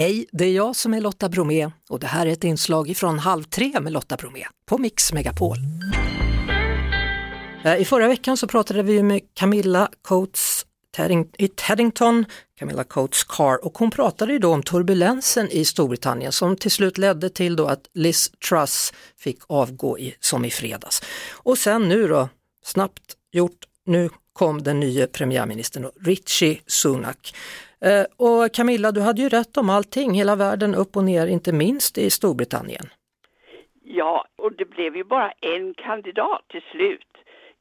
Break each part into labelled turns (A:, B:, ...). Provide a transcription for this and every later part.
A: Hej, det är jag som är Lotta Bromé och det här är ett inslag från Halv tre med Lotta Bromé på Mix Megapol. Eh, I förra veckan så pratade vi med Camilla Coates i Teddington, Camilla Coates Carr, och hon pratade ju då om turbulensen i Storbritannien som till slut ledde till då att Liz Truss fick avgå i, som i fredags. Och sen nu då, snabbt gjort, nu kom den nya premiärministern Richie Sunak. Eh, och Camilla, du hade ju rätt om allting, hela världen upp och ner, inte minst i Storbritannien.
B: Ja, och det blev ju bara en kandidat till slut.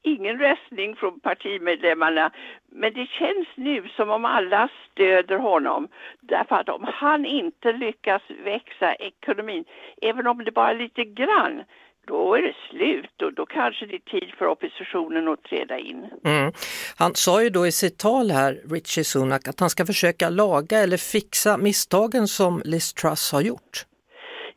B: Ingen röstning från partimedlemmarna, men det känns nu som om alla stöder honom. Därför att om han inte lyckas växa ekonomin, även om det bara är lite grann, då är det slut och då kanske det är tid för oppositionen att träda in.
A: Mm. Han sa ju då i sitt tal här, Richie Sunak, att han ska försöka laga eller fixa misstagen som Liz Truss har gjort.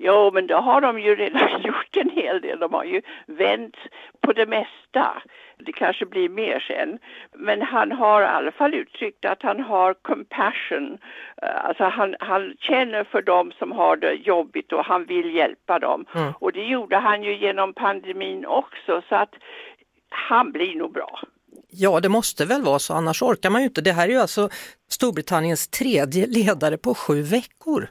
B: Jo, men då har de ju redan gjort en hel del. De har ju vänt på det mesta. Det kanske blir mer sen. Men han har i alla fall uttryckt att han har compassion. Eh, alltså han, han känner för dem som har det jobbigt och han vill hjälpa dem. Mm. Och det gjorde han ju genom pandemin också så att han blir nog bra.
A: Ja, det måste väl vara så, annars orkar man ju inte. Det här är ju alltså Storbritanniens tredje ledare på sju veckor.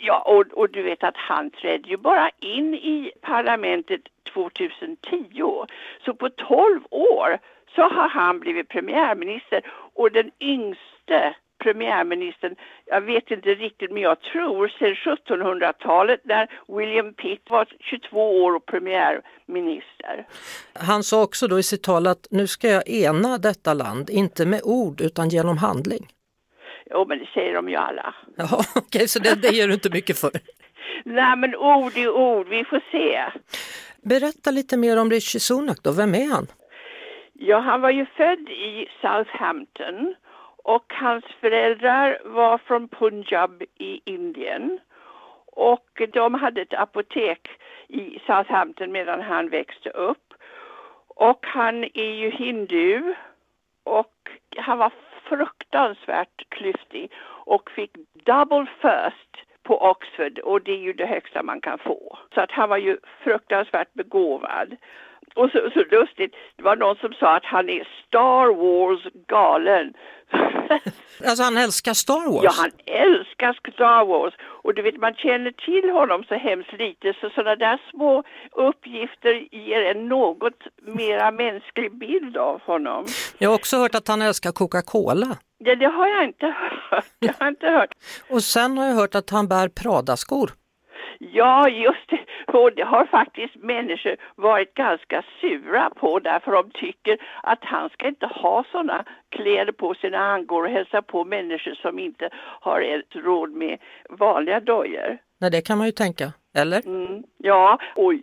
B: Ja, och, och du vet att han trädde ju bara in i parlamentet 2010. Så på 12 år så har han blivit premiärminister och den yngste premiärministern, jag vet inte riktigt men jag tror sedan 1700-talet när William Pitt var 22 år och premiärminister.
A: Han sa också då i sitt tal att nu ska jag ena detta land, inte med ord utan genom handling.
B: Jo, men det säger de ju alla.
A: Ja, okej, okay, så det, det ger du inte mycket för?
B: Nej, men ord är ord, vi får se.
A: Berätta lite mer om Rishi Sunak då, vem är han?
B: Ja, han var ju född i Southampton och hans föräldrar var från Punjab i Indien. Och de hade ett apotek i Southampton medan han växte upp. Och han är ju hindu och han var fruktansvärt klyftig och fick double first på Oxford och det är ju det högsta man kan få. Så att han var ju fruktansvärt begåvad. Och så, så lustigt, det var någon som sa att han är Star Wars galen.
A: alltså han älskar Star Wars?
B: Ja, han älskar Star Wars. Och du vet, man känner till honom så hemskt lite så sådana där små uppgifter ger en något mera mänsklig bild av honom.
A: Jag har också hört att han älskar Coca-Cola.
B: Ja, det har jag inte hört. Jag har inte hört.
A: Och sen har jag hört att han bär Prada-skor.
B: Ja, just det. Och det har faktiskt människor varit ganska sura på därför de tycker att han ska inte ha sådana kläder på sig när han går och hälsar på människor som inte har ett råd med vanliga dojor.
A: Nej, det kan man ju tänka, eller?
B: Mm, ja, och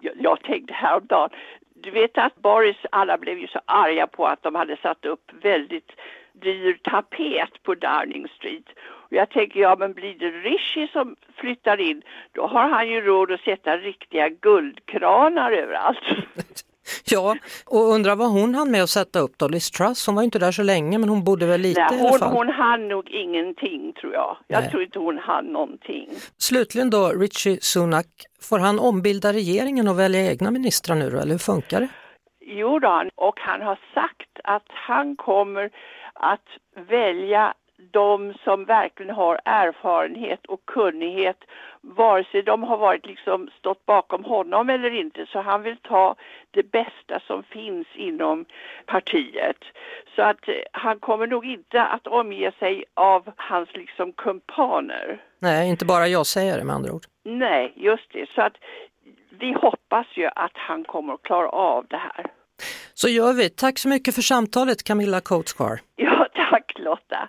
B: jag, tänkte häromdagen, du vet att Boris, alla blev ju så arga på att de hade satt upp väldigt dyr tapet på Downing Street. Jag tänker, ja men blir det Rishi som flyttar in, då har han ju råd att sätta riktiga guldkranar överallt.
A: Ja, och undrar vad hon hann med att sätta upp då, Liz Truss, hon var inte där så länge men hon borde väl lite
B: Nej,
A: hon, i alla fall?
B: Hon hann nog ingenting tror jag. Jag Nej. tror inte hon hann någonting.
A: Slutligen då, Richie Sunak, får han ombilda regeringen och välja egna ministrar nu då, eller hur funkar det?
B: Jo då, och han har sagt att han kommer att välja de som verkligen har erfarenhet och kunnighet vare sig de har varit liksom stått bakom honom eller inte så han vill ta det bästa som finns inom partiet. Så att eh, han kommer nog inte att omge sig av hans liksom kumpaner.
A: Nej, inte bara jag säger det med andra ord.
B: Nej, just det. Så att vi hoppas ju att han kommer att klara av det här.
A: Så gör vi. Tack så mycket för samtalet Camilla Coatscar.
B: Ja, tack Lotta.